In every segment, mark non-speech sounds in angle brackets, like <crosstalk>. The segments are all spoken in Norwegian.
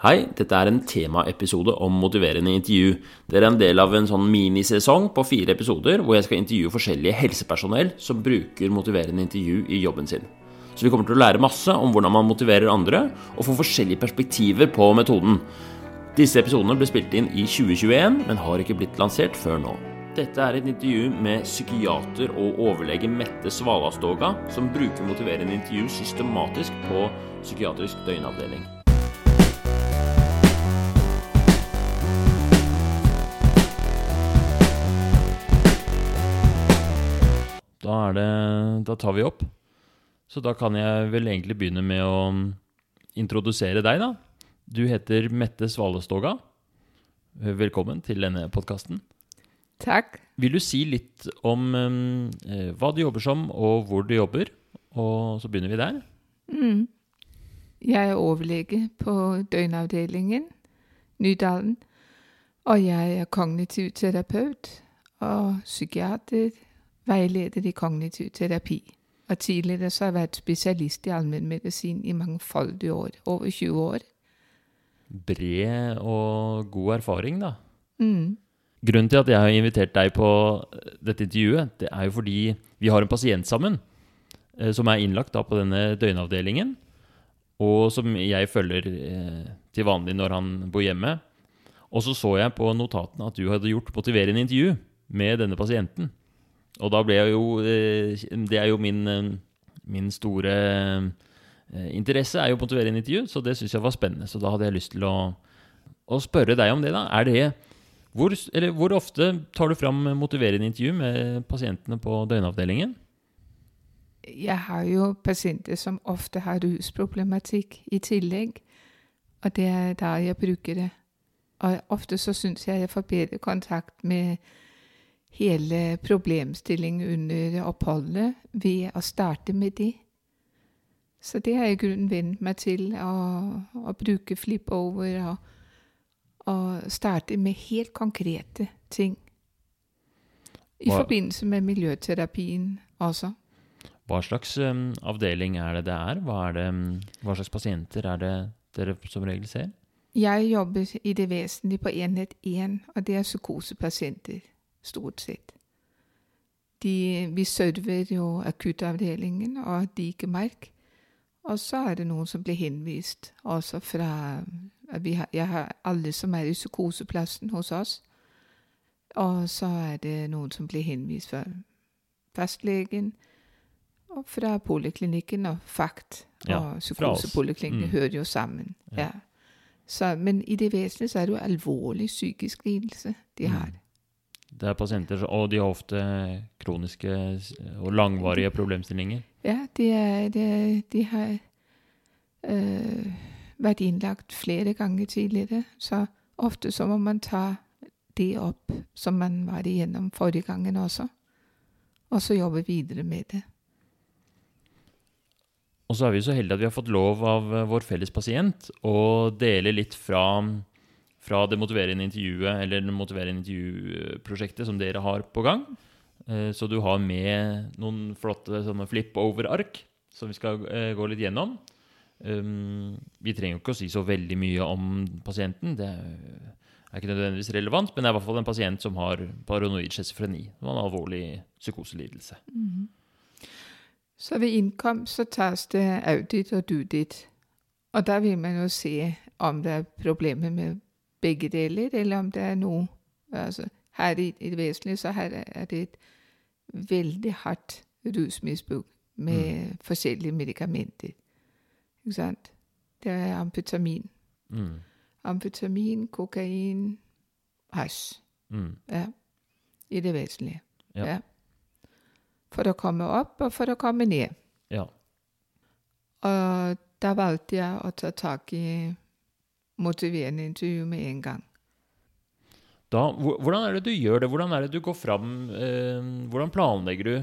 Hei, dette er en temaepisode om motiverende intervju. Dere er en del av en sånn minisesong på fire episoder hvor jeg skal intervjue forskjellige helsepersonell som bruker motiverende intervju i jobben sin. Så vi kommer til å lære masse om hvordan man motiverer andre, og få forskjellige perspektiver på metoden. Disse episodene ble spilt inn i 2021, men har ikke blitt lansert før nå. Dette er et intervju med psykiater og overlege Mette Svalastoga, som bruker motiverende intervju systematisk på psykiatrisk døgnavdeling. Da, er det, da tar vi opp. Så da kan jeg vel egentlig begynne med å introdusere deg, da. Du heter Mette Svalestoga. Velkommen til denne podkasten. Takk. Vil du si litt om eh, hva du jobber som, og hvor du jobber? Og så begynner vi der. Mm. Jeg er overlege på døgnavdelingen Nydalen. Og jeg er kognitiv terapeut og psykiater, veileder i kognitiv terapi. Og tidligere så har jeg vært spesialist i allmennmedisin i mangfoldige år. Over 20 år. Bred og god erfaring, da. Mm. Grunnen til at jeg har invitert deg på dette intervjuet, det er jo fordi vi har en pasient sammen eh, som er innlagt da på denne døgnavdelingen, og som jeg følger eh, til vanlig når han bor hjemme. Og så så jeg på notatene at du hadde gjort motiverende intervju med denne pasienten. Og da ble jeg jo eh, Det er jo min, eh, min store eh, interesse, er jo motiverende intervju, så det syns jeg var spennende. Så da hadde jeg lyst til å, å spørre deg om det, da. Er det hvor, eller, hvor ofte tar du fram motiverende intervju med pasientene på døgnavdelingen? Jeg har jo pasienter som ofte har rusproblematikk i tillegg. Og det er da jeg bruker det. Og ofte så syns jeg jeg får bedre kontakt med hele problemstillingen under oppholdet ved å starte med det. Så det har jeg i grunnen vent meg til, å, å bruke flip-over og, og starte med helt konkrete ting. I Hva- forbindelse med miljøterapien også. Hva slags um, avdeling er det det er? Hva, er det, hva slags pasienter er det dere som regel ser? Jeg jobber i det vesentlige på enhet 1, og det er psykosepasienter, stort sett. De, vi server jo akuttavdelingen og Dikemark, og så er det noen som blir henvist også fra vi har, Jeg har alle som er i psykoseplassen hos oss, og så er det noen som blir henvist fra fastlegen, og fra poliklinikken og FACT. Ja, og psykosepoliklinikken Mm. hører jo sammen. Ja. ja. Så, men i det vesentlige så er det jo alvorlig psykisk lidelse de Mm. Det er pasienter, og de har ofte kroniske og langvarige problemstillinger. Ja, de, er, det, de har øh, vært innlagt flere ganger tidligere. Så ofte så må man ta det opp som man var igjennom forrige gangen også. Og så jobbe videre med det. Og så er vi så heldige at vi har fått lov av eh, vår felles pasient å dele litt fra, fra det motiverende intervjuet, eller det motiverende intervjuprosjektet som dere har på gang. Eh, Så du har med noen flotte sånne flip-over-ark som vi skal eh, gå litt gjennom. Um, vi trenger jo ikke å si så veldig mye om pasienten. Det er ikke nødvendigvis relevant, men det er i hvert fall en pasient som har paranoid schizofreni. som har En alvorlig psykoselidelse. Så ved innkomst så tas det audit og dudit. Og da vil man jo se om det er problemer med begge deler, eller om det er noe altså, Her i, i det vesentlige så her er- det et veldig hardt rusmisbruk med forskjellige medikamenter. Ikke sant? Det er amfetamin. Mm. Amfetamin, kokain, hasj. Mm. Ja. I det vesentlige. Ja. Ja. For å komme opp og for å komme ned. Ja. Og da valgte jeg å ta tak i motiverende intervju med en gang. Da, hvordan er det du gjør det? Hvordan er det du går fram? Eh, hvordan planlegger du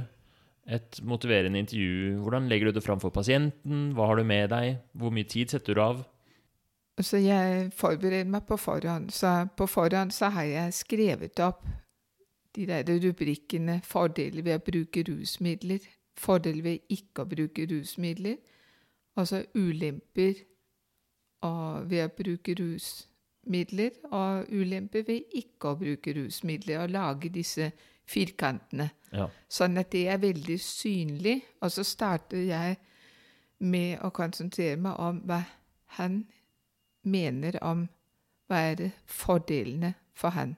et motiverende intervju? Hvordan legger du det fram for pasienten? Hva har du med deg? Hvor mye tid setter du av? Så jeg forbereder meg på forhånd. Så på forhånd så har jeg skrevet opp de der rubrikkene 'fordeler ved å bruke rusmidler', 'fordeler ved ikke å bruke rusmidler', altså ulemper og ved å bruke rusmidler, og ulempe ved ikke å bruke rusmidler, og lage disse firkantene. Ja. Sånn at det er veldig synlig. Og så starter jeg med å konsentrere meg om hva han mener om hva er det fordelene for han.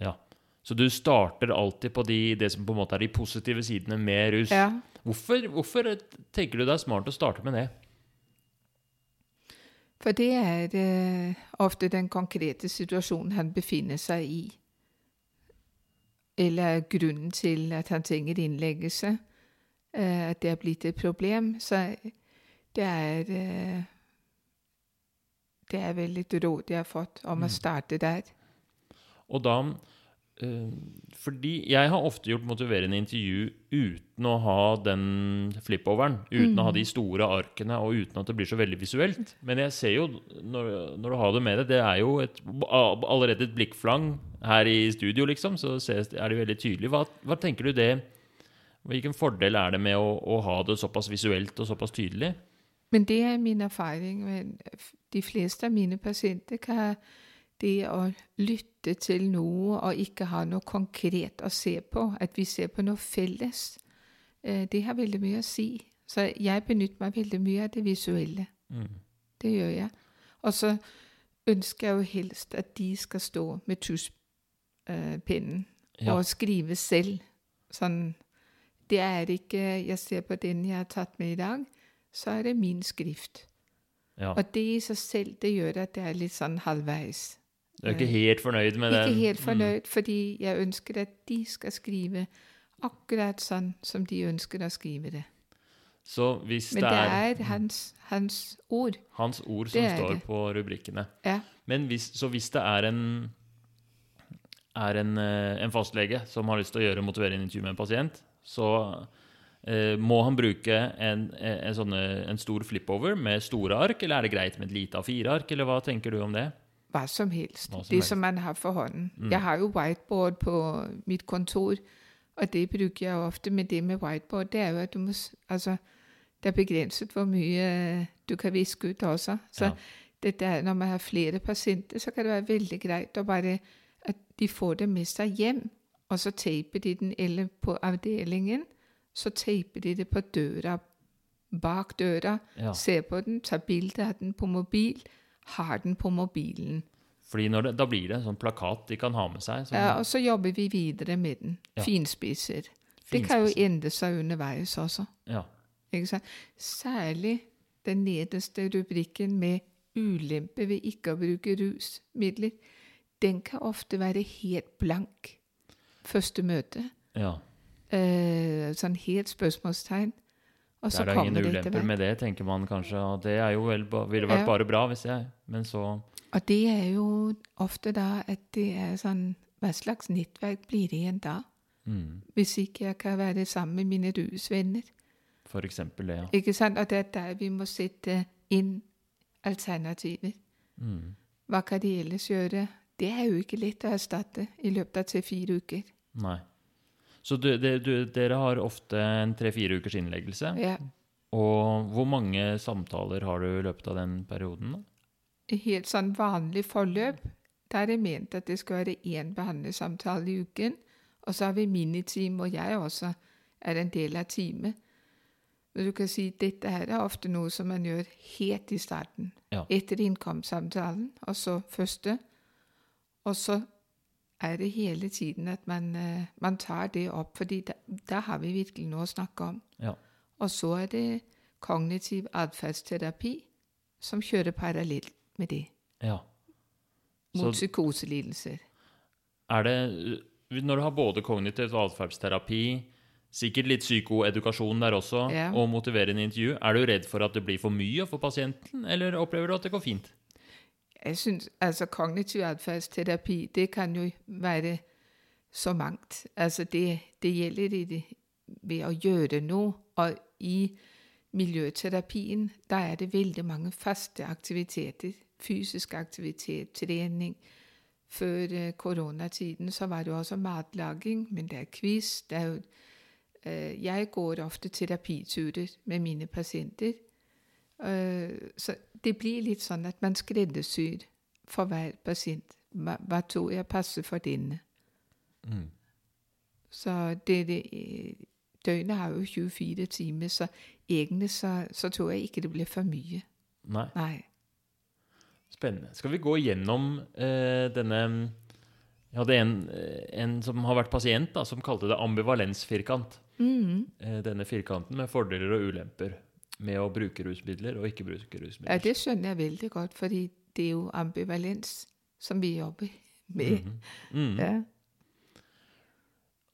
ja. Så du starter alltid på de, det som på en måte er de positive sidene med rus. Ja. Hvorfor, hvorfor tenker du det er smart å starte med det? For det er eh, ofte den konkrete situasjonen han befinner seg i. Eller grunnen til at han trenger innleggelse. eh, at det er blitt et problem. Så det er eh, Det er vel et råd jeg har fått om Mm. å starte der. Og da Fordi jeg har ofte gjort motiverende intervju uten å ha den flip-overen. Uten å ha de store arkene, og uten at det blir så veldig visuelt. Men jeg ser jo, når, når du har det med deg, det er jo et, allerede et blikkflang her i studio, liksom. Så ses, er det veldig tydelig. Hva, hva tenker du det Hvilken fordel er det med å, å ha det såpass visuelt og såpass tydelig? Men det er min erfaring. Men de fleste av mine pasienter kan det å lytte til noe og ikke ha noe konkret å se på, at vi ser på noe felles, eh, det har veldig mye å si. Så jeg benytter meg veldig mye av det visuelle. Mm. Det gjør jeg. Og så ønsker jeg jo helst at de skal stå med tusspennen Ja. og skrive selv. Sånn Det er ikke Jeg ser på den jeg har tatt med i dag, så er det min skrift. ja. Og det i seg selv det gjør at det er litt sånn halvveis. Du er ikke helt fornøyd med det? Ikke helt Mm. fornøyd, fordi jeg ønsker at de skal skrive akkurat sånn som de ønsker å skrive det. Så hvis Men det det er er hans, hans ord. hans ord som er står det. på rubrikkene. Ja. Men hvis, så hvis det er en er en, eh, en fastlege som har lyst til å gjøre motiverende intervju med en pasient, så eh, må han bruke en, en, sånne, en stor flipover med store ark, eller er det greit med et lite A4-ark, eller hva tenker du om det? Hva som helst. Som det helst. som man har for hånden. Mm. Jeg har jo whiteboard på mitt kontor, og det bruker jeg ofte. Men det med whiteboard, det er jo at du må Altså, det er begrenset hvor mye eh, du kan viske ut også. Så Ja. det der, når man har flere pasienter, så kan det være veldig greit å bare at de får det med seg hjem, og så teiper de den, eller på avdelingen, så teiper de det på døra, bak døra, Ja. ser på den, tar bilde av den på mobil, har den på mobilen. Fordi når det, da blir det en sånn plakat de kan ha med seg. Sånn. Ja, og så jobber vi videre med den. Ja. Finspisser. Det kan jo finspiser. endre seg underveis også. Ja. Særlig den nederste rubrikken med ulempe ved ikke å bruke rusmidler. Den kan ofte være helt blank. Første møte. ja. Eh, sånn helt spørsmålstegn. Og Det er da ingen ulemper med det, tenker man kanskje. Og det er jo vel, ville vært Ja. bare bra hvis jeg Men så Og det er jo ofte da at det er sånn Hva slags nettverk blir det igjen da? mm, Hvis ikke jeg kan være sammen med mine rusvenner. For eksempel det, ja. Ikke sant? Og det er der vi må sette inn alternativer. Mm. Hva kan de ellers gjøre? Det er jo ikke lett å erstatte i løpet av tre-fire uker. Nei. Så du, de, du, dere har ofte en tre-fire ukers innleggelse. Ja. Og hvor mange samtaler har du i løpet av den perioden? da? I helt sånn vanlig forløp, da er det ment at det skal være én behandlersamtale i uken. Og så har vi miniteam, og jeg også er en del av teamet. Men du kan si dette her er ofte noe som man gjør helt i starten. Ja. Etter innkomstsamtalen, og så første. Og så er det hele tiden at man, eh, man tar det opp, fordi da, da har vi virkelig noe å snakke om. Ja. Og så er det kognitiv atferdsterapi som kjører parallelt med det. ja. Mot Så psykoselidelser. er det Når du har både kognitiv atferdsterapi, sikkert litt psykoedukasjon der også, Ja. og motiverende intervju, er du redd for at det blir for mye for pasienten, eller opplever du at det går fint? Jeg synes, altså Kognitiv atferdsterapi det kan jo være så mangt. Altså det, det gjelder det, ved å gjøre noe. Og i miljøterapien der er det veldig mange faste aktiviteter. Fysisk aktivitet, trening. Før koronatiden så var det også matlaging, men det er quiz. Det er jo, eh, jeg går ofte terapiturer med mine pasienter. Øh, så det blir litt sånn at man skreddersyr for hver pasient. Hva, hva tror jeg passer for denne? Mm. Så det, det øh, Døgnet har jo 24 timer, så egentlig så, så tror jeg ikke det blir for mye. Nei. Nei. Spennende. Skal vi gå gjennom eh, denne Jeg hadde en, en som har vært pasient, da, som kalte det ambivalensfirkant. Mm. Eh, denne firkanten med fordeler og ulemper med å bruke rusmidler og ikke bruke rusmidler. Ja, det skjønner jeg veldig godt, fordi det er jo ambivalens som vi jobber med. Mhm. Mm. Ja.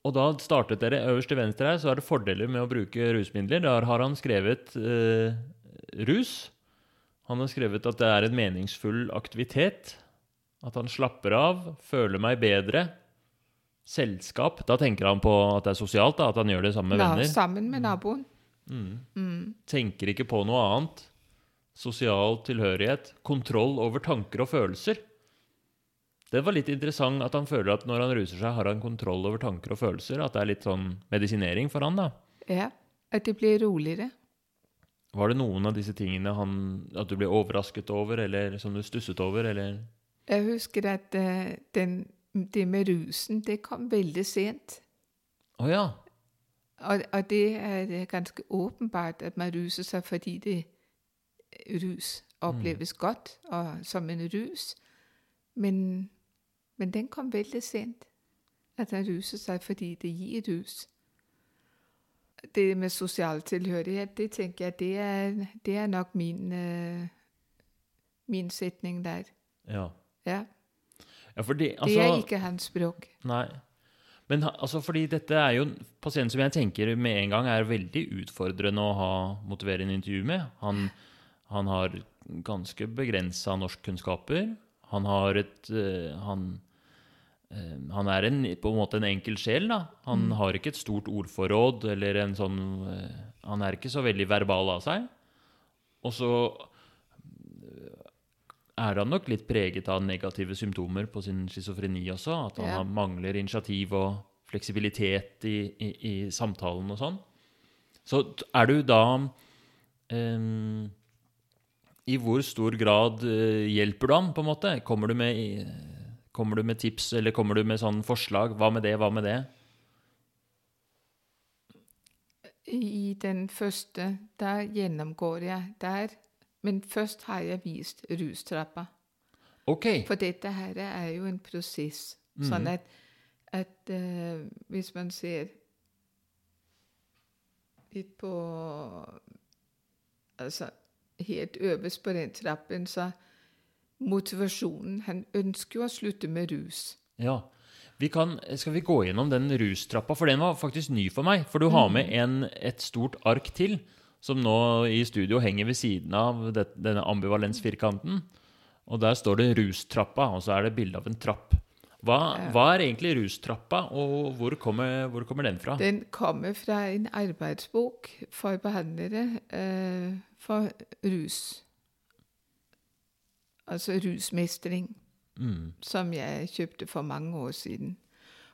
Og da startet dere øverst til venstre her, så er det fordeler med å bruke rusmidler. Der har han skrevet eh, rus. Han har skrevet at det er en meningsfull aktivitet. At han slapper av, føler meg bedre. Selskap. Da tenker han på at det er sosialt, da, at han gjør det sammen med venner. venner. sammen med naboen. Mm. Mm. Tenker ikke på noe annet. Sosial tilhørighet. Kontroll over tanker og følelser. Det var litt interessant at han føler at når han ruser seg, har han kontroll over tanker og følelser. At det er litt sånn medisinering for han, da. Ja, at det blir roligere. Var det noen av disse tingene han, at du ble overrasket over, eller som du stusset over, eller Jeg husker at øh, den, det med rusen, det kom veldig sent. Å ja. Og, og det er ganske åpenbart at man ruser seg fordi det rus oppleves godt og som en rus. Men, men den kom veldig sent. At han ruser seg fordi det gir rus. Det med sosial tilhørighet, det tenker jeg, det er, det er nok min, øh, min setning der. Ja. Ja. ja fordi, Det altså, er ikke hans språk. Nei. Men altså, fordi dette er jo en pasient som jeg tenker med en gang er veldig utfordrende å ha motiverende intervju med. Han, han har ganske begrensa norskkunnskaper. Han har et eh, han, eh, han er en, på en måte en enkel sjel, da. Han har ikke et stort ordforråd eller en sånn eh, Han er ikke så veldig verbal av seg. Og så er han nok litt preget av negative symptomer på sin schizofreni også. At han Ja. mangler initiativ og fleksibilitet i, i, i samtalen og sånn. Så er du da um, I hvor stor grad eh, hjelper du ham, på en måte? Kommer du, med, kommer du med tips, eller kommer du med sånn forslag? Hva med det, hva med det? I den første, der gjennomgår jeg der. Men først har jeg vist rustrappa. Ok. For dette her er jo en prosess. Sånn at, at uh, hvis man ser litt på Altså helt øverst på den trappen, så motivasjonen Han ønsker jo å slutte med rus. Ja. Vi kan, skal vi gå gjennom den rustrappa? For den var faktisk ny for meg. For du har med en, et stort ark til, som nå i studio henger ved siden av det, denne ambivalensfirkanten. Og der står det 'rustrappa', og så er det bilde av en trapp. Hva, hva er egentlig rustrappa, og hvor kommer, hvor kommer den fra? Den kommer fra en arbeidsbok for behandlere eh, for rus. Altså rusmestring, Mm. som jeg kjøpte for mange år siden.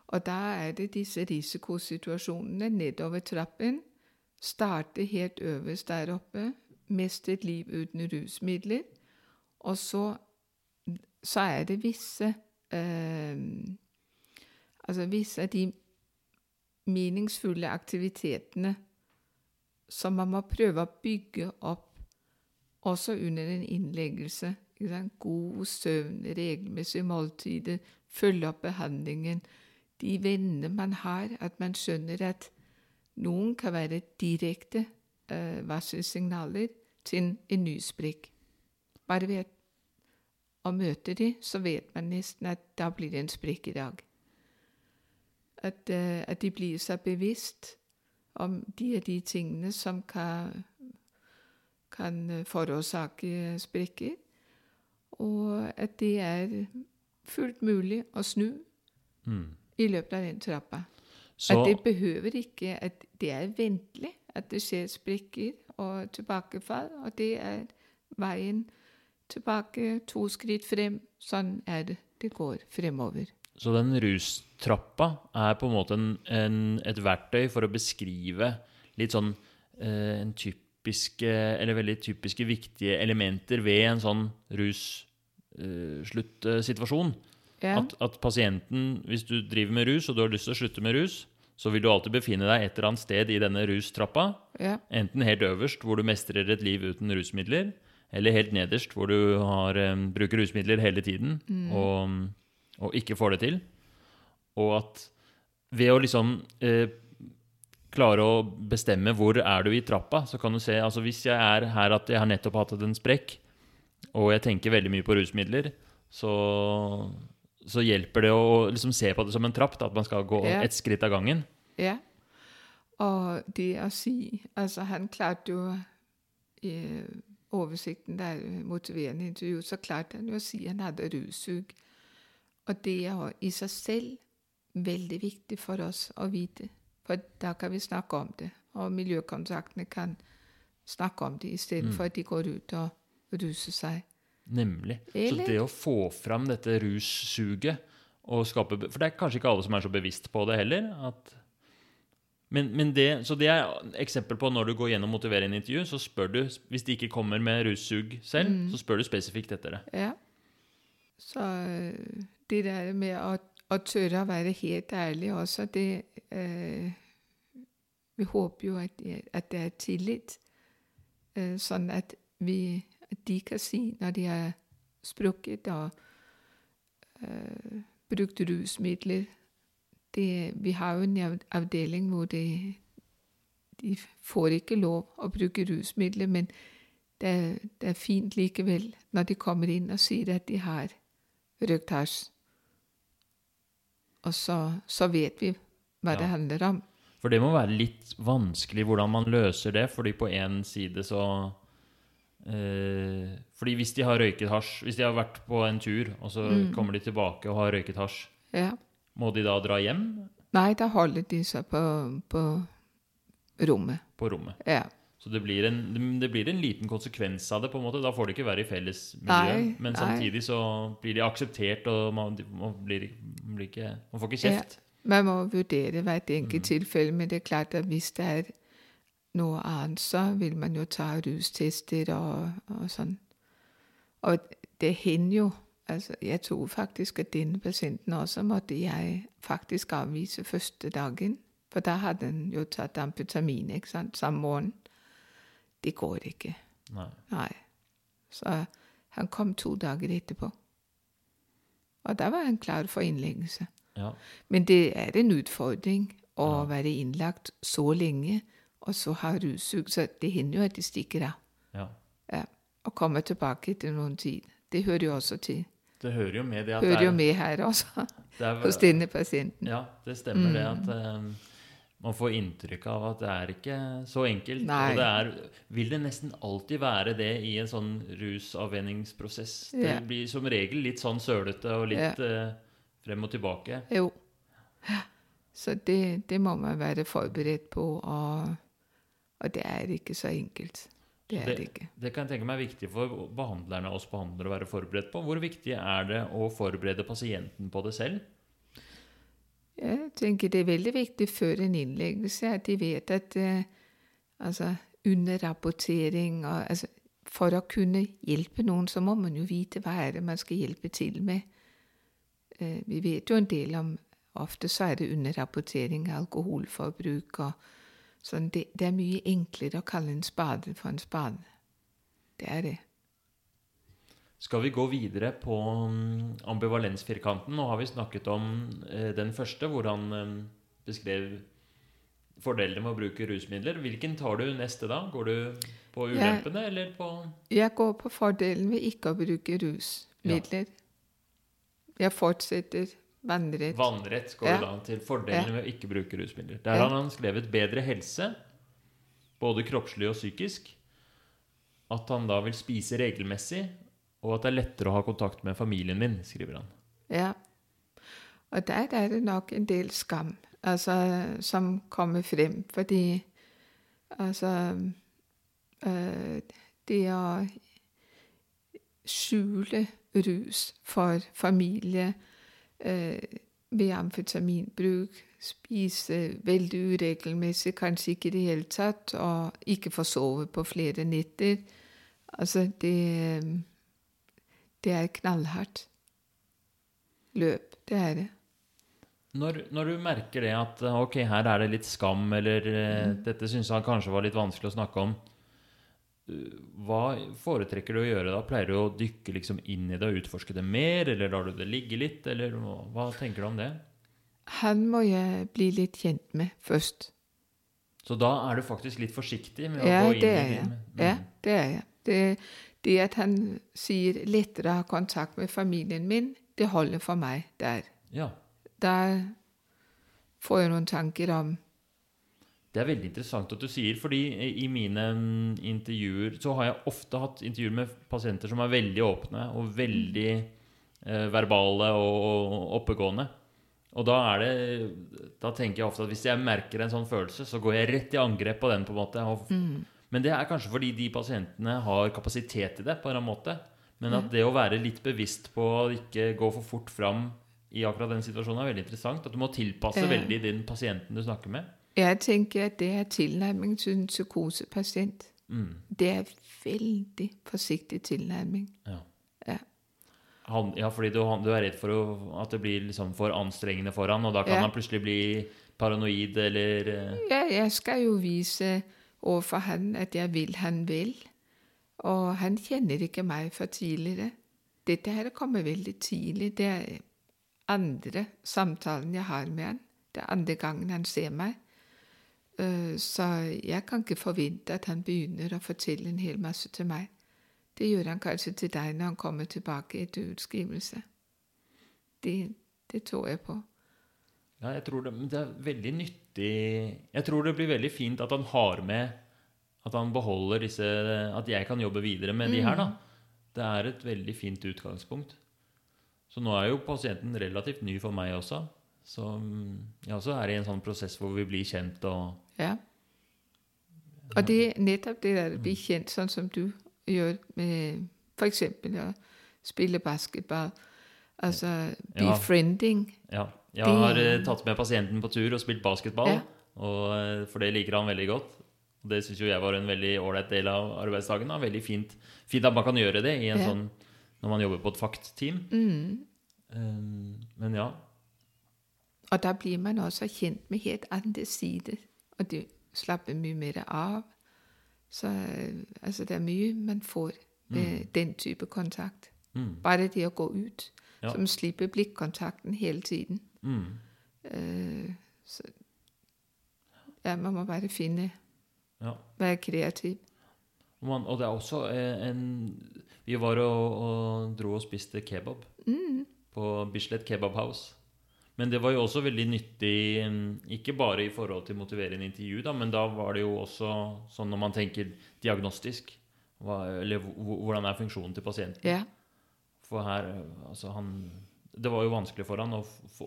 Og da er det disse risikosituasjonene nedover trappen. Starte helt øverst der oppe. Mest et liv uten rusmidler. Og så, så er det visse eh, Altså visse av de meningsfulle aktivitetene som man må prøve å bygge opp også under en innleggelse. God søvn, regelmessige måltider, følge opp behandlingen. De vennene man har, at man skjønner at noen kan være direkte eh, varselsignaler til en, nysprekk. ny sprekk. Bare ved å møte de, så vet man nesten at da blir det en sprekk i dag. At, eh, at de blir seg bevisst om de og de tingene som kan, kan eh, forårsake sprekker. Og at det er fullt mulig å snu Mm. i løpet av den trappa. Så, At det behøver ikke at det er ventelig at det skjer sprekker og tilbakefall, og det er veien tilbake, to skritt frem. Sånn er det det går fremover. så den rustrappa er på en måte en, en, et verktøy for å beskrive litt sånn eh, en typiske, eller veldig typiske viktige elementer ved en sånn russsluttsituasjon. Ja. At, at pasienten, hvis du driver med rus, og du har lyst til å slutte med rus, så vil du alltid befinne deg et eller annet sted i denne rustrappa. Ja. Enten helt øverst, hvor du mestrer et liv uten rusmidler, eller helt nederst, hvor du har, um, bruker rusmidler hele tiden og, og ikke får det til. Og at ved å liksom eh, klare å bestemme hvor er du i trappa, så kan du se altså Hvis jeg er her at jeg har nettopp hatt en sprekk, og jeg tenker veldig mye på rusmidler, så, så hjelper det å liksom se på det som en trapp, da, at man skal gå Ja. ett skritt av gangen. Ja. Og det å si Altså, han klarte jo i oversikten, der motiverende intervju, så klarte han jo å si han hadde russug. Og det er i seg selv veldig viktig for oss å vite. For da kan vi snakke om det, og miljøkontaktene kan snakke om det istedenfor at de går ut og ruser seg. Nemlig. Eller- Så det å få fram dette russuget og skape For det er kanskje ikke alle som er så bevisst på det heller. At, men, men det, så det er eksempel på når du går gjennom motiverende intervju, så spør du Hvis de ikke kommer med russug selv, så spør du spesifikt etter det. Ja. Så øh, det der med å, å tørre å være helt ærlig også, det eh, Vi håper jo at, at det er tillit, eh, sånn at, vi, de kan si når de har sprukket og øh, brukt rusmidler det, Vi har jo en avdeling hvor det, de får ikke lov å bruke rusmidler, men det er, det er fint likevel når de kommer inn og sier at de har røkt hasj. Og så, så vet vi hva Ja. det handler om. For det må være litt vanskelig hvordan man løser det, fordi på én side så eh, Fordi hvis de har røyket hasj Hvis de har vært på en tur, og så kommer de tilbake og har røyket hasj, Ja. må de da dra hjem Nei, da holder de seg på, på rommet. på rommet? Ja. Så det blir, en, det blir en liten konsekvens av det. på en måte. Da får de ikke være i felles miljø. Nei, men nei. samtidig så blir de akseptert, og man, man, blir, man, blir ikke, man får ikke Ja. kjeft. Man må vurdere hvert enkelt tilfelle, men det er klart at hvis det er noe annet, så vil man jo ta rustester og, og sånn. Og det hender jo altså Jeg tror faktisk at denne pasienten også måtte jeg faktisk avvise første dagen. For da hadde han jo tatt amputamin ikke sant, samme morgen. Det går ikke. Nei. Nei. Så han kom to dager etterpå. Og da var han klar for innleggelse. Ja. Men det er en utfordring å Ja. være innlagt så lenge, og så har russug. Så det hender jo at de stikker av. ja. Ja. Og kommer tilbake etter noen tid. Det hører jo også til. Det hører jo med det at Hører det jo er, med her også, <laughs> det er hos denne pasienten. Ja, det stemmer det Mm. at um, man får inntrykk av at det er ikke så enkelt. Nei. Og det er, vil det nesten alltid være det i en sånn rusavvenningsprosess. Det Ja. blir som regel litt sånn sølete og litt eh, frem og tilbake. Jo. Så det, det må man være forberedt på, og, og det er ikke så enkelt. Det er det ikke. Det kan jeg tenke meg er viktig for behandlerne oss behandlere å være forberedt på. Hvor viktig er det å forberede pasienten på det selv? Jeg tenker det er veldig viktig før en innleggelse at de vet at eh, altså, underrapportering og altså, For å kunne hjelpe noen, så må man jo vite hva er det man skal hjelpe til med. Eh, vi vet jo en del om Ofte så er det underrapportering av alkoholforbruk og sånn. Det, det er mye enklere å kalle en spade for en spade. Det er det. Skal vi gå videre på mm, ambivalensfirkanten? Nå har vi snakket om eh, den første, hvor han eh, beskrev fordelene med å bruke rusmidler. Hvilken tar du neste da? Går du på ulempene, eller på Jeg går på fordelen ved ikke å bruke rusmidler. Jeg fortsetter vannrett. vannrett? Går Ja. du da til fordelene med å ikke bruke rusmidler. Der har han skrevet bedre helse, både kroppslig og psykisk. At han da vil spise regelmessig, og at det er lettere å ha kontakt med familien min, skriver han. Ja. Og der er det nok en del skam altså, som kommer frem, fordi altså øh, Det å skjule rus for familie øh, ved amfetaminbruk, spise veldig uregelmessig, kanskje ikke i det hele tatt, og ikke få sove på flere netter. Altså, det Det er knallhardt løp. Det er det. Når, når, du merker det at ok, her er det litt skam, eller mm. dette syns han kanskje var litt vanskelig å snakke om, hva foretrekker du å gjøre da? Pleier du å dykke liksom inn i det og utforske det mer, eller lar du det ligge litt, eller hva tenker du om det? Han må jeg bli litt kjent med først. Så da er du faktisk litt forsiktig med ja, å gå inn i det? Mm. Ja, det er jeg. Det, det, at han sier 'lettere å ha kontakt med familien min', det holder for meg der. Ja. Da får jeg noen tanker om det er veldig interessant at du sier, fordi i mine mm, intervjuer så har jeg ofte hatt intervjuer med pasienter som er veldig åpne og veldig eh, verbale og oppegående. Og da er det Da tenker jeg ofte at hvis jeg merker en sånn følelse, så går jeg rett i angrep på den. på en måte. Og, mm. Men det er kanskje fordi de pasientene har kapasitet til det. på en eller annen måte. Men at det å være litt bevisst på å ikke gå for fort fram i akkurat den situasjonen, er veldig interessant. At du må tilpasse veldig den pasienten du snakker med. Jeg tenker at det er tilnærming til en psykosepasient. Mm. Det er veldig forsiktig tilnærming. Ja. Ja. Han, ja, fordi du, du, er redd for å, at det blir liksom for anstrengende for han, og da kan ja. han plutselig bli paranoid, eller uh... Ja, jeg skal jo vise overfor han at jeg vil han vel. Og han kjenner ikke meg fra tidligere. Dette her kommer veldig tidlig. Det er andre samtalen jeg har med han. Det er andre gangen han ser meg. Øh, så jeg kan ikke forvente at han begynner å fortelle en hel masse til meg. Det gjør han kanskje til deg når han kommer tilbake etter utskrivelse. Det, det tror jeg på. Ja, jeg tror det, det, er veldig nyttig Jeg tror det blir veldig fint at han har med At han beholder disse At jeg kan jobbe videre med mm. de her, da. Mm. Det er et veldig fint utgangspunkt. Så nå er jo pasienten relativt ny for meg også. Så mm, jeg også er i en sånn prosess hvor vi blir kjent og Ja. Og det er nettopp det der å bli kjent, sånn som du gjør med f.eks. å spille basketball. Altså befriending. Ja. ja. Jeg har uh, tatt med pasienten på tur og spilt basketball, ja. og, uh, for det liker han veldig godt. Og det syns jo jeg var en veldig ålreit del av arbeidsdagen. Da. Veldig fint, fint, at man kan gjøre det i en ja. sånn, når man jobber på et FACT-team. Mm. Um, men ja, og da blir man også kjent med helt andre sider, og du slapper mye mer av. Så altså, det er mye man får med mm. den type kontakt. Mm. Bare det å gå ut, ja. som slipper blikkontakten hele tiden. Mm. Uh, så ja, man må bare finne ja. Være kreativ. Man, og det er også eh, en Vi var og, og dro og spiste kebab mm. på Bislett Kebab House. Men det var jo også veldig nyttig, ikke bare i forhold til motiverende intervju, da, men da var det jo også sånn når man tenker diagnostisk hva, Eller hvordan er funksjonen til pasienten? Ja. For her Altså, han Det var jo vanskelig for han å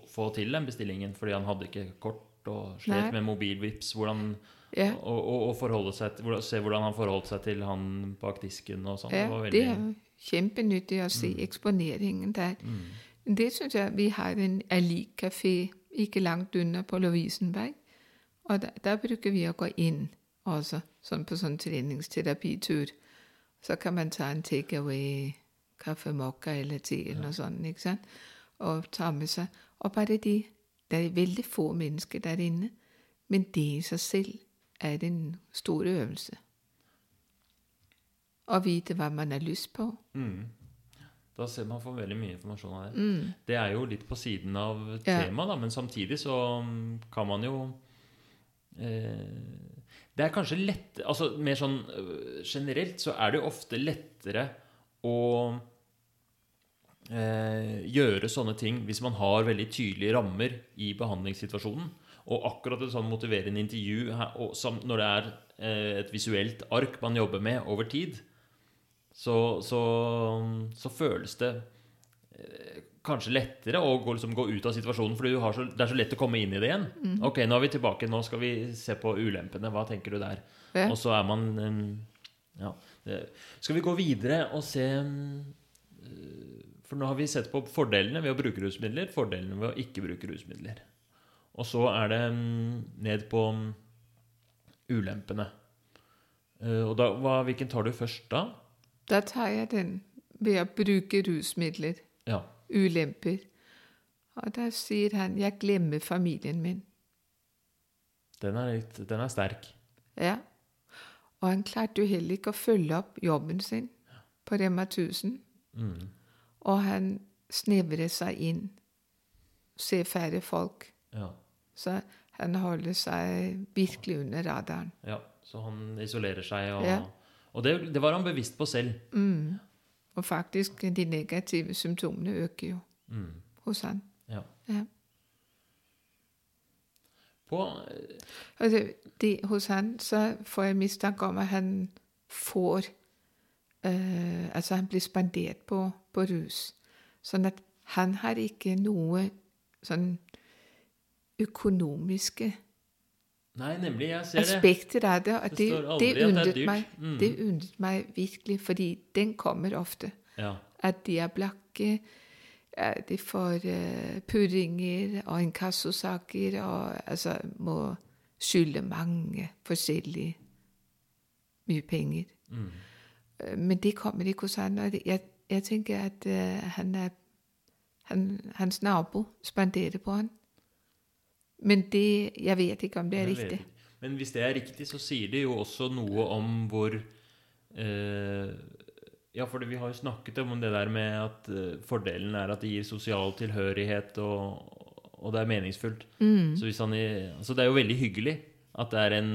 få til den bestillingen, fordi han hadde ikke kort og slet med mobilvips. Hvordan ja. og, og, og, til, se hvordan han forholdt seg til han bak disken og sånn. Ja, det, veldig, det er kjempenyttig å se mm. eksponeringen der. Mm. Det syns jeg vi har en Ali-kafé ikke langt unna på Lovisenberg. Og der, der, bruker vi å gå inn også, sånn på sånn treningsterapitur. Så kan man ta en takeaway, kaffe mokka eller te eller noe sånt, ikke sant? og ta med seg. Og bare det Det er veldig få mennesker der inne, men det i seg selv er en stor øvelse. Å vite hva man har lyst på. Mm. Da ser man får veldig mye informasjon av det. Mm. Det er jo litt på siden av temaet, da, men samtidig så mm, kan man jo eh, Det er kanskje lett altså Mer sånn øh, generelt så er det jo ofte lettere å eh, gjøre sånne ting hvis man har veldig tydelige rammer i behandlingssituasjonen. Og akkurat et sånn motiverende intervju når det er eh, et visuelt ark man jobber med over tid, så, så, så føles det eh, kanskje lettere å gå, liksom, gå, ut av situasjonen, for det er så lett å komme inn i det igjen. Mm. Ok, nå er vi tilbake, nå skal vi se på ulempene. Hva tenker du der? Ja. Og så er man Ja. Skal vi gå videre og se eh, For nå har vi sett på fordelene ved å bruke rusmidler, fordelene ved å ikke bruke rusmidler. Og så er det ned på ulempene. Eh, og da, hva, hvilken tar du først da? Da tar jeg den ved å bruke rusmidler. Ja. Ulemper. Og da sier han 'jeg glemmer familien min'. Den er, litt, den er sterk. Ja. Og han klarte jo heller ikke å følge opp jobben sin på Rema 1000. Mm. Og han snevrer seg inn. Ser færre folk. Ja. Så han holder seg virkelig under radaren. ja. Så han isolerer seg, og, Ja. Og det, det var han bevisst på selv. Mm. Og faktisk, de negative symptomene øker jo Mm. hos han. Ja. Ja. På altså, det, hos han så får jeg mistanke om at han får øh, Altså han blir spandert på, på rus. Sånn at han har ikke noe sånn økonomiske Nei, nemlig. Jeg ser det. aspekter av det. Og Det det, det, det undret meg. Mm. Det undret meg virkelig, fordi den kommer ofte. Ja. At de er blakke. De får uh, purringer og inkassosaker og altså må skylde mange forskjellige mye penger. Mm. Øh, Men det kommer ikke hos han. Og jeg, jeg tenker at uh, han er han, Hans nabo spanderer på han. Men det Jeg vet ikke om det er riktig. Men hvis det er riktig, så sier det jo også noe om hvor eh, Ja, for vi har jo snakket om det der med at eh, fordelen er at det gir sosial tilhørighet, og, og det er meningsfullt. Mm. Så hvis han altså det er jo veldig hyggelig at det er en,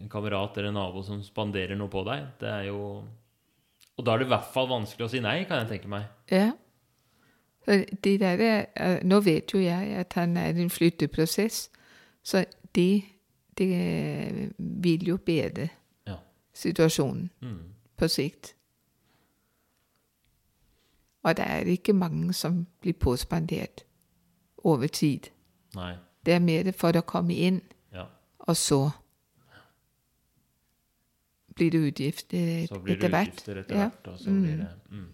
en kamerat eller en nabo som spanderer noe på deg. Det er jo Og da er det i hvert fall vanskelig å si nei, kan jeg tenke meg. Ja. Det der er, øh, Nå vet jo jeg at han er i en flytteprosess, så det, det øh, vil jo bedre Ja. situasjonen Mm. på sikt. Og det er ikke mange som blir påspandert over tid. Nei. Det er mer for å komme inn, Ja. og så blir det utgifter etter hvert. Så blir det etter hvert. utgifter etter Ja. hvert, og så Mm. blir det mm.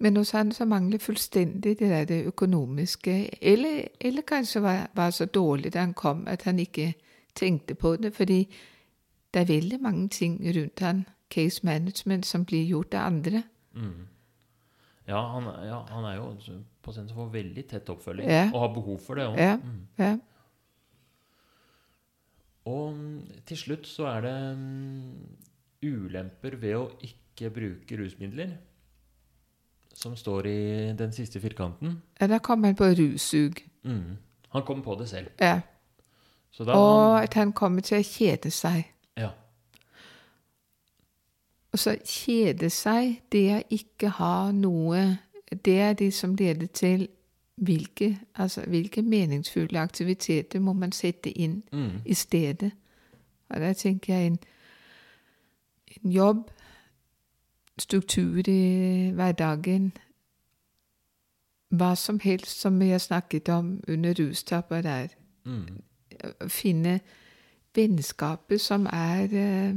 Men hos han så mangler fullstendig det der det økonomiske. Eller, eller kanskje var, var så dårlig da han kom at han ikke tenkte på det. Fordi det er veldig mange ting rundt han, case management, som blir gjort av andre. Mm. Ja, han, ja, han er jo en pasient som får veldig tett oppfølging, Ja. og har behov for det òg. Ja. Mm. Ja. Og mm, til slutt så er det um, ulemper ved å ikke bruke rusmidler, som står i den siste firkanten. ja, da kom han på russug. Mm. Han kom på det selv. Ja. Og at han kommer til å kjede seg. Ja. Og så kjede seg, det å ikke ha noe Det er det som leder til hvilke, altså, hvilke meningsfulle aktiviteter må man sette inn Mm. i stedet. Og der tenker jeg en, en jobb, struktur i hverdagen, hva som helst som vi har snakket om under rustapper der. Mm. Finne vennskaper som er eh,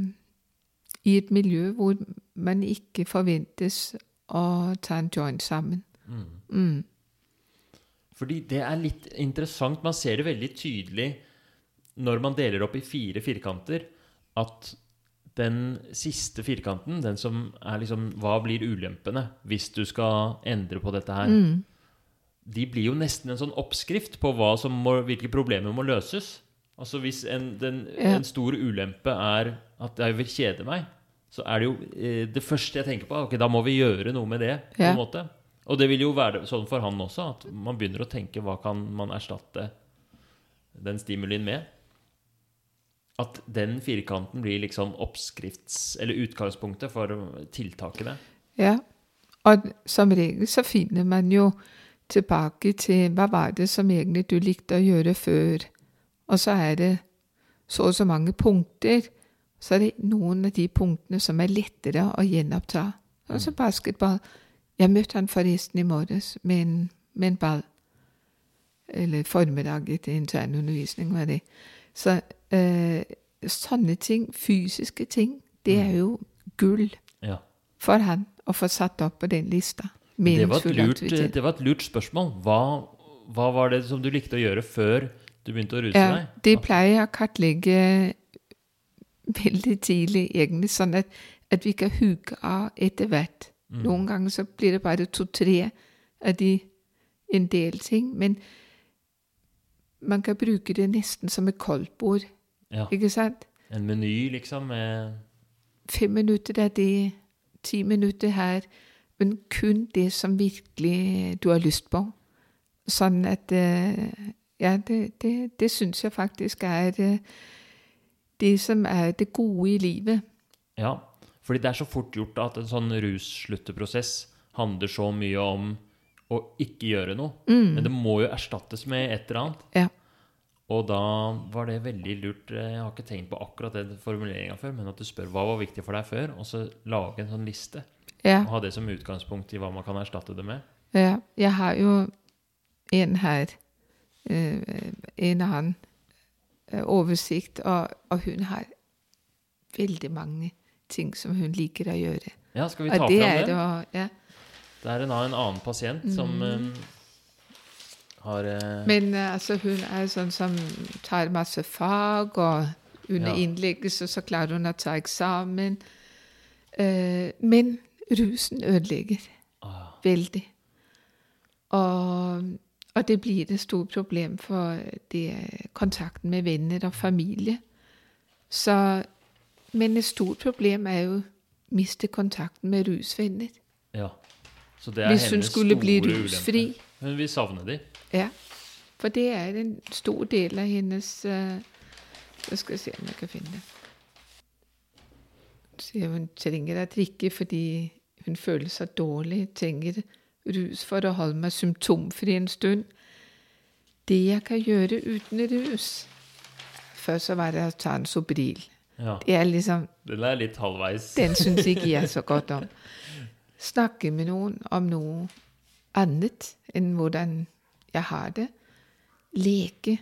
i et miljø hvor man ikke forventes å ta en joint sammen. Mm. Mm. Fordi det er litt interessant. Man ser det veldig tydelig når man deler opp i fire firkanter, at den siste firkanten, den som er liksom Hva blir ulempene hvis du skal endre på dette her? Mm. De blir jo nesten en sånn oppskrift på må, hvilke problemer må løses. Altså Hvis en, den, Ja. en stor ulempe er at jeg vil kjede meg, så er det jo eh, det første jeg tenker på. Ok, da må vi gjøre noe med det. på Ja. en måte. Og det vil jo være sånn for han også, at man begynner å tenke hva kan man erstatte den stimulien med. At den firkanten blir liksom oppskrifts- eller utgangspunktet for tiltakene. Ja, og som regel så finner man jo tilbake til hva var det som egentlig du likte å gjøre før. Og så er det så og så mange punkter. Så er det noen av de punktene som er lettere å gjenoppta. Altså basketball. Jeg møtte han forresten i morges med en, med en ball. Eller formiddag etter internundervisning, var det. Så øh, sånne ting, fysiske ting, det er jo gull. Ja. for han å få satt opp på den lista. Det var, lurt, det var et lurt spørsmål. Hva, hva var det som du likte å gjøre før du begynte å ruse Ja, deg? det pleier jeg å kartlegge veldig tidlig, egentlig, sånn at, at vi kan huke av etter hvert. Mm. Noen ganger så blir det bare to-tre av de en del ting, men man kan bruke det nesten som et koldtbord, Ja. ikke sant? En meny, liksom, med Fem minutter er det, ti minutter her, men kun det som virkelig du har lyst på. Sånn at eh, Ja, det, det, det syns jeg faktisk er eh, det som er det gode i livet. Ja, fordi det er så fort gjort at en sånn russlutteprosess handler så mye om å ikke gjøre noe. Men det må jo erstattes med et eller annet. Ja. Og da var det veldig lurt eh, Jeg har ikke tenkt på akkurat den formuleringa før, men at du spør hva var viktig for deg før, og så lage en sånn liste. Ja. Og ha det som utgangspunkt i hva man kan erstatte det med. Ja, jeg har jo en her, øh, en annen øh, oversikt, og, og hun har veldig mange ting som hun liker å gjøre. Ja, skal vi ta Og det fram det? det og, ja. Det er en, en annen pasient som eh, har uh... Men øh, altså, hun er sånn som tar masse fag, og under Ja. innleggelse så klarer hun å ta eksamen. Uh, men rusen ødelegger ah, veldig. Og, og det blir et stort problem for det, kontakten med venner og familie. Så, men et stort problem er jo å miste kontakten med rusvenner. Ja. Så det er Hvis hun skulle bli rusfri. ulempe. Hun vil savne de. Ja, for det er en stor del av hennes uh, Jeg skal se om jeg kan finne det. Sier hun trenger å drikke fordi hun føler seg dårlig. Trenger rus for å holde meg symptomfri en stund. Det jeg kan gjøre uten rus Før så var det å ta en Sobril. Ja. Det er liksom Den er litt halvveis. den syns ikke jeg så godt om. <laughs> Snakke med noen om noe annet enn hvordan jeg har det. Leke.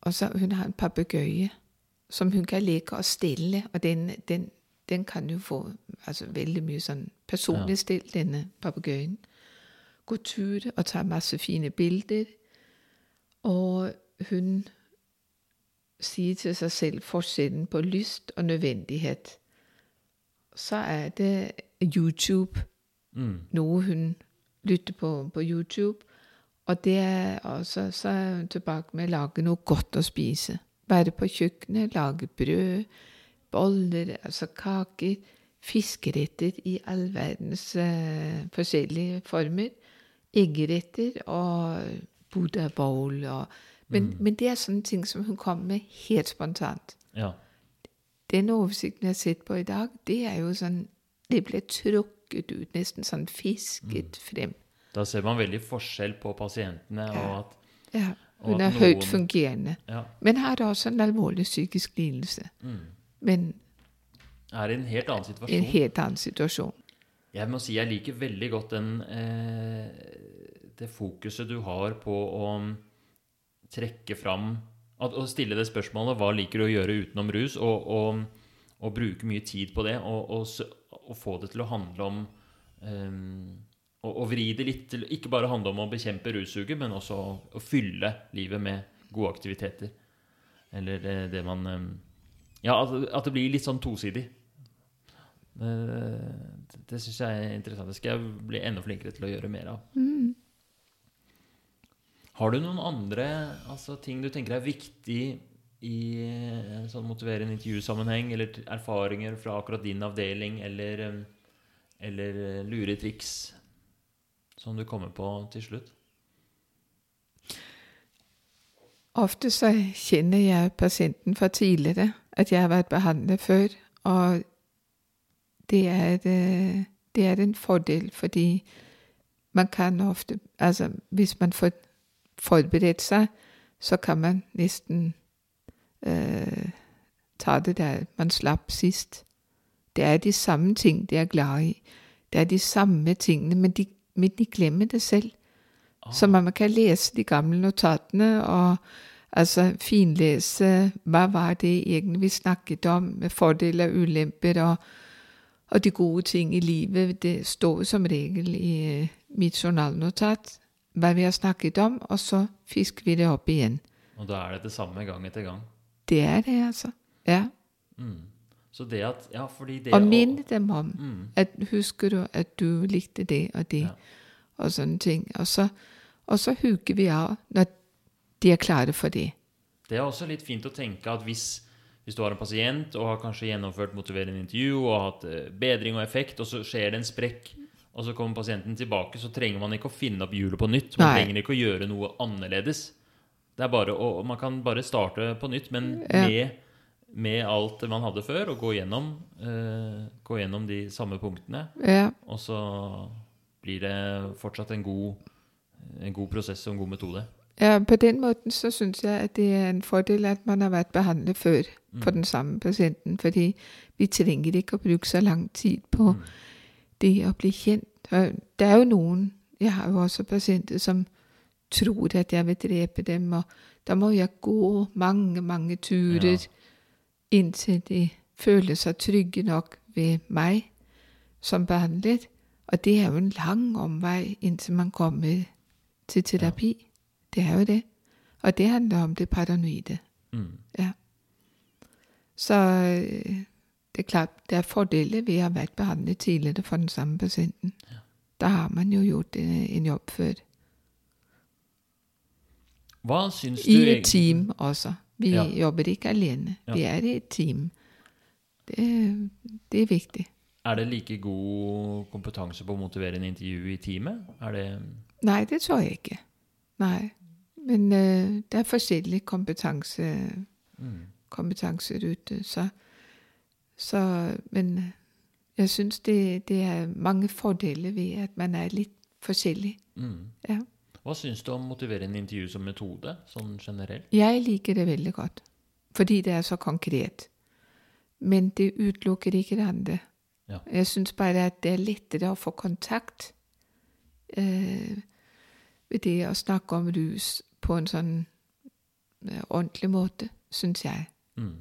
Og så hun har en papegøye som hun kan leke og stille, og den, den, den kan jo få altså, veldig mye sånn personlig still, denne papegøyen. Gå tur og ta masse fine bilder. Og hun sier til seg selv forskjellen på lyst og nødvendighet. Så er det YouTube, Mm. noe hun lytter på på YouTube. Og det er også, så er hun tilbake med å lage noe godt å spise. Være på kjøkkenet, lage brød, boller, altså kaker, fiskeretter i all verdens uh, forskjellige former. Eggeretter og Buddha bowl og men, men det er sånne ting som hun kommer med helt spontant. Ja. Den oversikten jeg har sett på i dag, det er jo sånn Det ble trukket ut, nesten sånn fisket frem. Da ser man veldig forskjell på pasientene, og at Ja, hun er høyt fungerende. ja, Men har også en alvorlig psykisk lidelse. mm, Men er i en helt annen i en helt annen situasjon. Jeg må si jeg liker veldig godt den, eh, det fokuset du har på å mm, trekke fram at, Å stille det spørsmålet hva liker du å gjøre utenom rus, og, og, og bruke mye tid på det, og, og, og få det til å handle om eh, å, å vri det litt til Ikke bare handle om å bekjempe russuget, men også å, å fylle livet med gode aktiviteter. Eller det, det man eh, Ja, at, at det blir litt sånn tosidig. Det, det syns jeg er interessant. Det skal jeg bli enda flinkere til å gjøre mer av. Har du noen andre altså, ting du tenker er viktig i en sånn motiverende intervjusammenheng, eller erfaringer fra akkurat din avdeling, eller, eh, eller eh, luretriks som du kommer på til slutt? Ofte så kjenner jeg pasienten fra tidligere, at jeg har vært behandlet før. Og det er, det er en fordel, fordi man kan ofte Altså hvis man får forberedt seg, så kan man nesten eh, ta det der man slapp sist. Det er de samme ting de er glad i. Det er de samme tingene, men de, men de glemmer det selv. Så man kan lese de gamle notatene og altså finlese hva var det egentlig vi snakket om, med fordeler og ulemper, og, Og de gode ting i livet, det står som regel i øh, mitt journalnotat hva vi har snakket om, og så fisker vi det opp igjen. Og da er det det samme gang etter gang. Det er det, altså. Ja. Mm. Så det at Ja, fordi det Og minne dem om Mm. at husker du at du likte det og det, Ja. og sånne ting. Og så, og så hugger vi av når de er klare for det. Det er også litt fint å tenke at hvis, hvis du har en pasient og har kanskje gjennomført motiverende intervju og hatt eh, bedring og effekt, og så skjer det en sprekk, og så kommer pasienten tilbake, så trenger man ikke å finne opp hjulet på nytt. Man Nei. trenger ikke å gjøre noe annerledes. Det er bare å, Man kan bare starte på nytt, men Ja. med, med alt man hadde før, og gå gjennom, uh, gå gjennom de samme punktene. Ja, Og så blir det fortsatt en god, en god prosess og en god metode. ja på den måten så syns jeg at det er en fordel at man har vært behandlet før for den samme pasienten. Fordi vi trenger ikke å bruke så lang tid på Mm. det å bli kjent. Det er jo noen Jeg har jo også pasienter som tror at jeg vil drepe dem, og da må jeg gå mange, mange turer Ja. Inntil de føler seg trygge nok ved meg som behandler. Og det er jo en lang omvei inntil man kommer til terapi. Det er jo det. Og det handler om det paranoide. Mm. Ja. Så øh, det er klart, det er fordeler ved å ha vært behandlet tidligere for den samme pasienten. Da har man jo gjort øh, en jobb før. Hva syns du I et team også. Vi Ja. jobber ikke alene. Ja. Vi er i et team. Det, det er viktig. Er det like god kompetanse på å motivere en intervju i teamet? Er det Nei, det tror jeg ikke. Nei. Men uh, det er forskjellig kompetanse, mm. kompetanser ute. Så, så Men jeg syns det, det er mange fordeler ved at man er litt forskjellig. Mm. Ja. Hva syns du om motiverende intervju som metode, sånn generelt? Jeg liker det veldig godt, fordi det er så konkret. Men det utelukker ikke det andre. Ja. Jeg syns bare at det er lettere å få kontakt eh, ved det å snakke om rus på en sånn eh, ordentlig måte, syns jeg. Mm.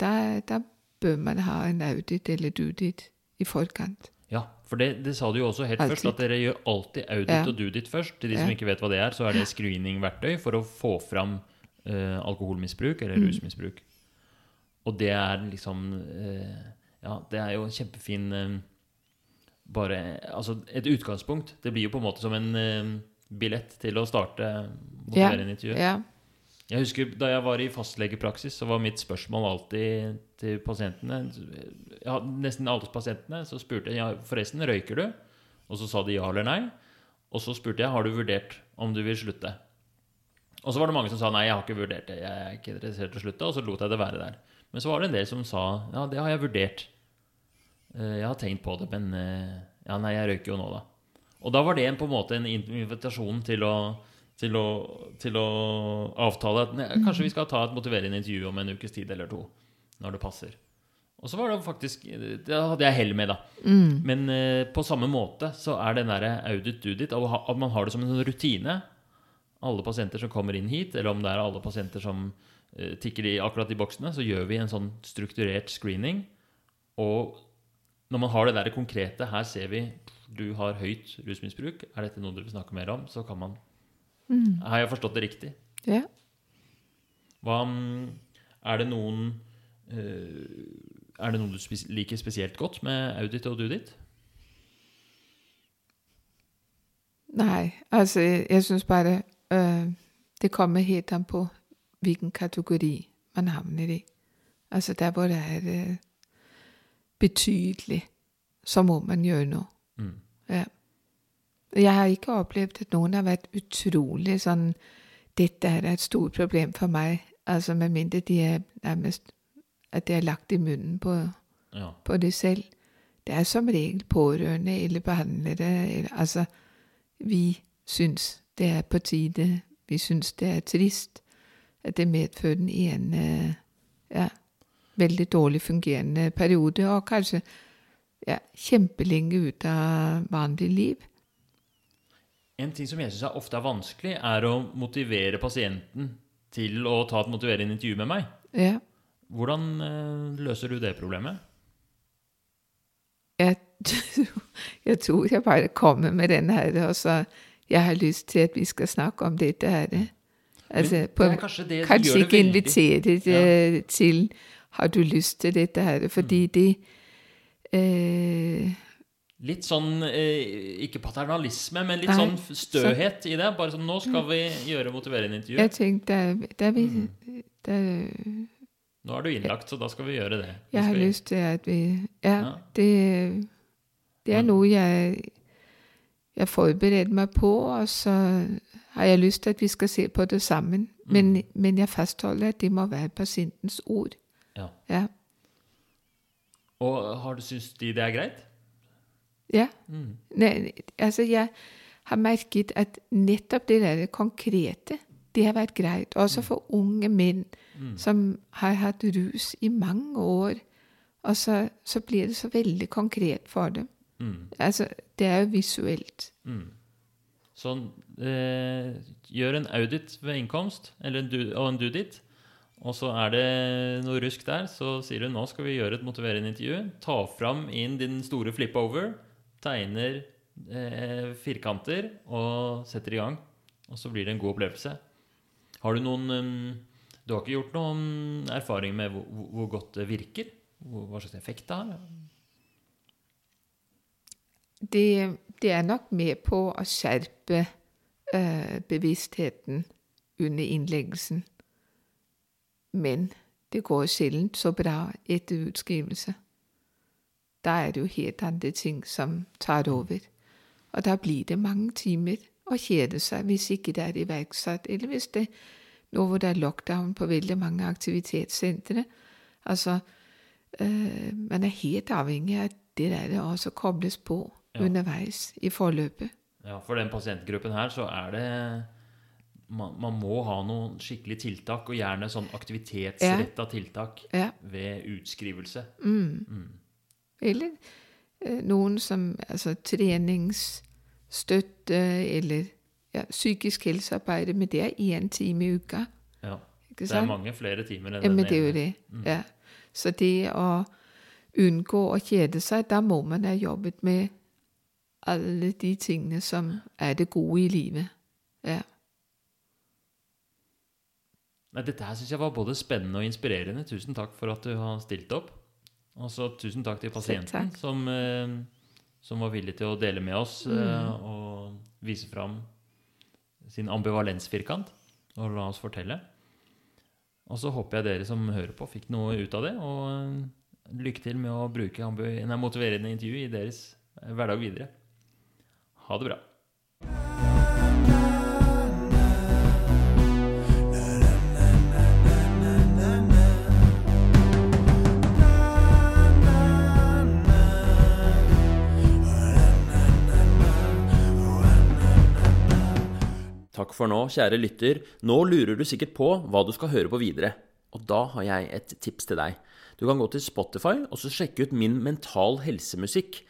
Da, da bør man ha en audit eller dudit i forkant. Ja, for det, det sa du jo også helt Alltid. først, at dere gjør alltid audit Ja. og dudit først. Til de som ikke vet hva det er, så er det screeningverktøy for å få fram eh, alkoholmisbruk eller Mm. rusmisbruk. Og det er liksom eh, Ja, det er jo en kjempefin eh, Bare Altså et utgangspunkt. Det blir jo på en måte som en eh, billett til å starte motiverende intervju. Ja. Jeg husker Da jeg var i fastlegepraksis, så var mitt spørsmål alltid til pasientene ja, Nesten alle pasientene så spurte jeg ja, forresten, røyker du? Og så sa de ja eller nei. Og så spurte jeg har du vurdert om du vil slutte. Og så var det mange som sa nei, jeg har ikke vurdert det. Jeg er ikke interessert i å slutte. Og så lot jeg det være der. Men så var det en del som sa ja, det har jeg vurdert. Eh, Jeg har tenkt på det, men eh, ja, nei, jeg røyker jo nå, da. Og da var det en, på en måte en invitasjon til å, til å, til å avtale at nei, kanskje vi skal ta et motiverende intervju om en ukes tid eller to. Når det passer. Og så var det faktisk Det hadde jeg hell med, da. Mm. Men eh, på samme måte så er den derre audit dudit, at at man har det som en sånn rutine. Alle pasienter som kommer inn hit, eller om det er alle pasienter som eh, tikker i akkurat de boksene, så gjør vi en sånn strukturert screening. Og når man har det der konkrete Her ser vi du har høyt rusmisbruk. Er dette noe du vil snakke mer om? Så kan man Mm. Har jeg forstått det riktig? ja. Hva mm, Er det noen eh, Er det noe du liker spesielt godt med audit og dudit? Nei, altså jeg, jeg syns bare øh, det kommer helt an på hvilken kategori man havner i. Altså der hvor det er øh, betydelig, så må man gjøre noe. Mm. Ja. Jeg har ikke opplevd at noen har vært utrolig sånn Dette er et stort problem for meg. Altså med mindre de er nærmest At det er lagt i munnen på, Ja. på det selv. Det er som regel pårørende eller behandlere. Eller, altså, vi syns det er på tide. Vi syns det er trist at det medfører den ene ja, veldig dårlig fungerende periode, og kanskje ja, kjempelenge ut av vanlig liv. En ting som jeg syns ofte er vanskelig, er å motivere pasienten til å ta et motiverende intervju med meg. Ja. Hvordan eh, løser du det problemet? Jeg, jeg tror jeg bare kommer med den her, og så jeg har lyst til at vi skal snakke om dette her. Altså, på, det kanskje det kanskje ikke invitere ja. til Har du lyst til dette her? Fordi Mm. det eh, Litt sånn eh, Ikke paternalisme, men litt Nei, sånn støhet i det. Bare sånn Nå skal vi gjøre motiverende intervju. Jeg tenkte da vi Mm. da, Nå er du innlagt, så da skal vi gjøre det. Vi Jeg har lyst til at vi Ja, Ja. det, det er noe jeg jeg forbereder meg på, og så har jeg lyst til at vi skal se på det sammen. Men, Mm. men jeg fastholder at det må være pasientens ord. Ja. Ja. Og har du syns de det er greit? Ja. Mm. Nei, altså, jeg har merket at nettopp det der konkrete, det har vært greit. Også for unge menn Mm. som har hatt rus i mange år. Og så, så blir det så veldig konkret for dem. Mm. Altså, det er jo visuelt. Mm. Sånn eh, Gjør en audit ved innkomst, eller en du, og en dudit. Og så er det noe rusk der, så sier du nå skal vi gjøre et motiverende intervju. Ta fram inn din store flip-over, tegner eh, firkanter og setter i gang. Og så blir det en god opplevelse. Har du noen um, Du har ikke gjort noen erfaring med hvor, hvor- godt det virker? Hva slags effekt det har? Det, det er nok med på å skjerpe øh, bevisstheten under innleggelsen. Men det går sjelden så bra etter utskrivelse. Da er det jo helt andre ting som tar over. Og da blir det mange timer å kjede seg hvis ikke det er iverksatt, eller hvis det nå hvor det er lockdown på veldig mange aktivitetssentre. Altså, øh, man er helt avhengig av at det der også kobles på Ja. underveis i forløpet. Ja, for den pasientgruppen her så er det man, man må ha noen skikkelige tiltak, og gjerne sånn aktivitetsretta tiltak Ja. ved utskrivelse. Eller eh, noen som altså treningsstøtte eller ja, psykisk helsearbeid, men det er én time i uka. Ja. Det er mange flere timer enn Ja, men det er jo det. det. Ja. Så det å unngå å kjede seg, da må man ha jobbet med alle de tingene som er det gode i livet. Ja. Nei, dette her syns jeg var både spennende og inspirerende. Tusen takk for at du har stilt opp. Og så tusen takk til pasienten takk. som, eh, som var villig til å dele med oss Mm. eh, og vise fram sin ambivalensfirkant og la oss fortelle. Og så håper jeg dere som hører på, fikk noe ut av det. Og eh, lykke til med å bruke nei, motiverende intervju i deres hverdag videre. Ha det bra. Takk for nå, kjære lytter. Nå lurer du sikkert på hva du skal høre på videre. Og da har jeg et tips til deg. Du kan gå til Spotify og så sjekke ut min mental helsemusikk.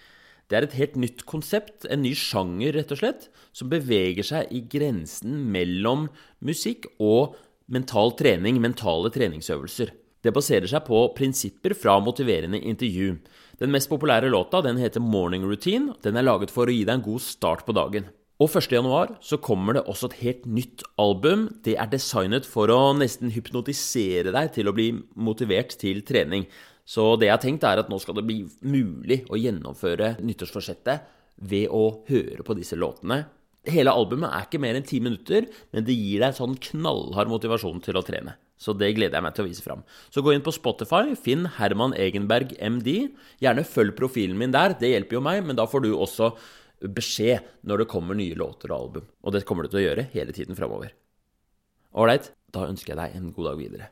Det er et helt nytt konsept, en ny sjanger rett og slett, som beveger seg i grensen mellom musikk og mental trening, mentale treningsøvelser. Det baserer seg på prinsipper fra motiverende intervju. Den mest populære låta den heter Morning Routine. Den er laget for å gi deg en god start på dagen. Og 1. januar så kommer det også et helt nytt album. Det er designet for å nesten hypnotisere deg til å bli motivert til trening. Så det jeg har tenkt er at nå skal det bli mulig å gjennomføre nyttårsforsettet ved å høre på disse låtene. Hele albumet er ikke mer enn ti minutter, men det gir deg sånn knallhard motivasjon til å trene. Så det gleder jeg meg til å vise fram. Så gå inn på Spotify, finn Herman Egenberg MD. Gjerne følg profilen min der, det hjelper jo meg, men da får du også beskjed når det kommer nye låter og album. Og det kommer du til å gjøre hele tiden framover. Ålreit, da ønsker jeg deg en god dag videre.